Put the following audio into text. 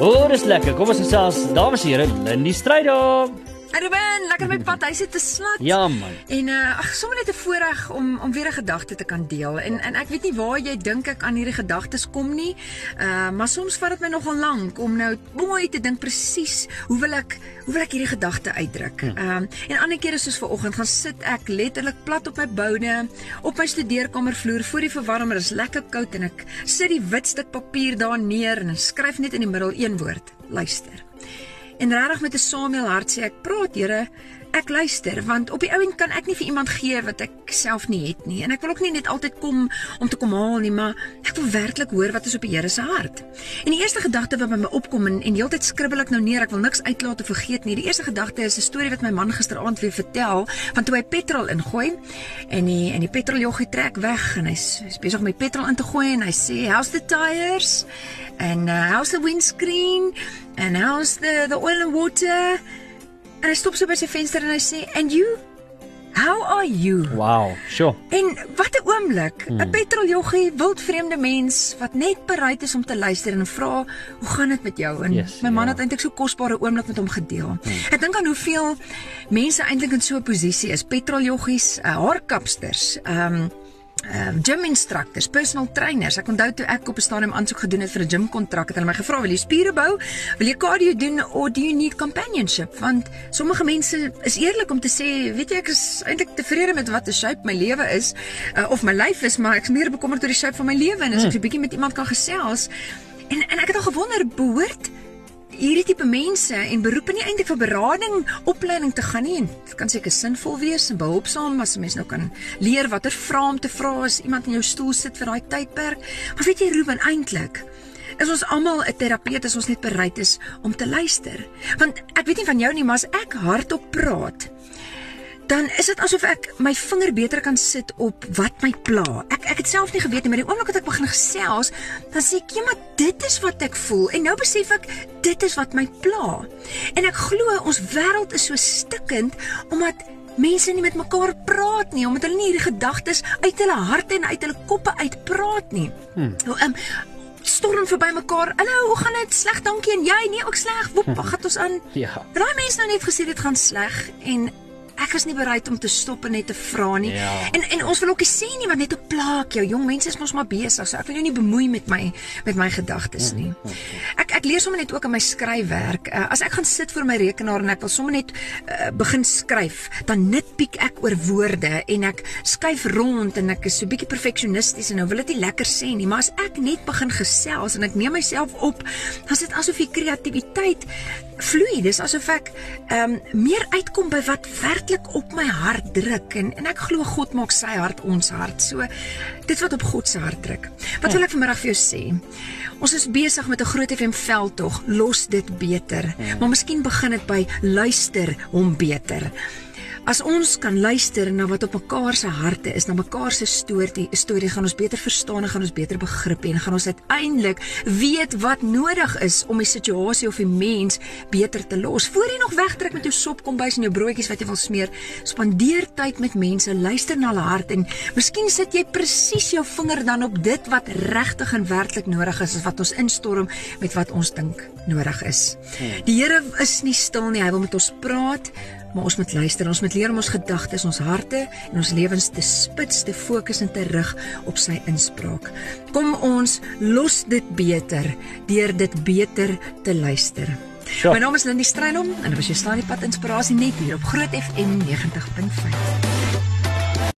O, oh, dis lekker. Kom ons gesels, dames en here, Lindy Strydom. Ruben, lekker my pad. Hy sit te slat. Ja man. En uh ag, sommer net 'n voorreg om om weer 'n gedagte te kan deel. En en ek weet nie waar jy dink ek aan hierdie gedagtes kom nie. Uh maar soms vat dit my nogal lank om nou mooi te dink presies hoe wil ek hoe wil ek hierdie gedagte uitdruk. Ehm hm. um, en ander kere soos vanoggend gaan sit ek letterlik plat op my boude op my studeerkamervloer voor die verwarmer is lekker koud en ek sit die wit stuk papier daar neer en skryf net in die middel een woord: luister. En regtig met 'n Samuel hart sê ek, "Praat, Here, ek luister, want op die ouend kan ek nie vir iemand gee wat ek self nie het nie. En ek wil ook nie net altyd kom om te kom haal nie, maar ek wil werklik hoor wat is op die Here se hart." En die eerste gedagte wat by my opkom en en heeltyd skribbel ek nou neer, ek wil niks uitlaat of vergeet nie. Die eerste gedagte is 'n storie wat my man gisteraand weer vertel van toe hy petrol ingooi en die en die petroljoggie trek weg en hy's hy besig om die petrol in te gooi en hy sê, "How's the tires?" And uh, how's the windscreen? And how's the the oil and water? En hy stop so by sy venster en hy sê, "And you? How are you?" Wow, sure. En wat 'n oomblik, 'n hmm. petroljoggie, wildvreemde mens wat net bereid is om te luister en vra, "Hoe gaan dit met jou?" En yes, my man yeah. het eintlik so kosbare oomblik met hom gedeel. Hmm. Ek dink aan hoeveel mense eintlik in so 'n posisie is, petroljoggies, uh, haarkapsters, ehm um, uh, gym instructors, personal trainers. Ek onthou toe ek op 'n stadium aansoek gedoen het vir 'n gym kontrak, het hulle my gevra, "Wil jy spiere bou? Wil jy cardio doen or do you need companionship?" Want sommige mense is eerlik om te sê, "Weet jy, ek is eintlik tevrede met wat 'n shape my lewe is uh, of my lyf is, maar ek is meer bekommerd oor die shape van my lewe en as ek hmm. so 'n bietjie met iemand kan gesels." En en ek het al gewonder, behoort hierdie tipe mense en beroepe nie eintlik vir berading, opleiding te gaan nie. En dit kan seker sinvol wees en behulpsaam as 'n mens nou kan leer watter vrae om te vra as iemand in jou stoel sit vir daai tydperk. Maar weet jy Ruben eintlik is ons almal 'n terapeut as ons net bereid is om te luister. Want ek weet nie van jou nie, maar as ek hardop praat, dan is dit asof ek my vinger beter kan sit op wat my pla. Ek ek het self nie geweet nie, maar die oomblik wat ek begin gesels, dan sê ek, "Ja, maar dit is wat ek voel." En nou besef ek, dit is wat my pla. En ek glo ons wêreld is so stikkend omdat mense nie met mekaar praat nie, omdat hulle nie hierdie gedagtes uit hulle harte en uit hulle koppe uitpraat nie. Hmm. Nou, um, storm verby mekaar. Hallo, hoe gaan dit? Sleg, dankie. En jy? Nee, ook sleg. Woep, wag het ons aan. Ja. Daai mense nou net gesê dit gaan sleg en ek is nie bereid om te stop en net te vra nie. Ja. En en ons wil ook nie sê nie wat net op plaak jou. Jong mense is mos maar besig. So ek wil jou nie bemoei met my met my gedagtes nie. Ek ek leer sommer net ook in my skryfwerk. Uh, as ek gaan sit voor my rekenaar en ek wil sommer net uh, begin skryf, dan nitpiek ek oor woorde en ek skuif rond en ek is so bietjie perfeksionisties en nou wil dit nie lekker sê nie, maar as ek net begin gesels en ek neem myself op, dan is dit asof die kreatiwiteit vloei. Dis asof ek ehm um, meer uitkom by wat werklik op my hart druk en en ek glo God maak sy hart ons hart. So dit wat op God se hart druk. Wat wil ek vanmiddag vir jou sê? Ons is besig met 'n groot FM veldtog. Los dit beter. Ja. Maar miskien begin dit by luister hom beter. As ons kan luister na wat op mekaar se harte is, na mekaar se storie, storie gaan ons beter verstaan en gaan ons beter begrip en gaan ons uiteindelik weet wat nodig is om die situasie of die mens beter te los. Voor jy nog wegtrek met jou sop kombuis en jou broodjies wat jy wil smeer, spandeer tyd met mense, luister na hulle hart en miskien sit jy presies jou vinger dan op dit wat regtig en werklik nodig is, is wat ons instorm met wat ons dink nodig is. Hmm. Die Here is nie stil nie, hy wil met ons praat maar ons moet luister, ons moet leer om ons gedagtes, ons harte en ons lewens te spits, te fokus en te rig op sy inspraak. Kom ons los dit beter deur dit beter te luister. Sure. My naam is Lindy Strydom en ek was jou staan die pad inspirasie net hier op Groot FM 90.5.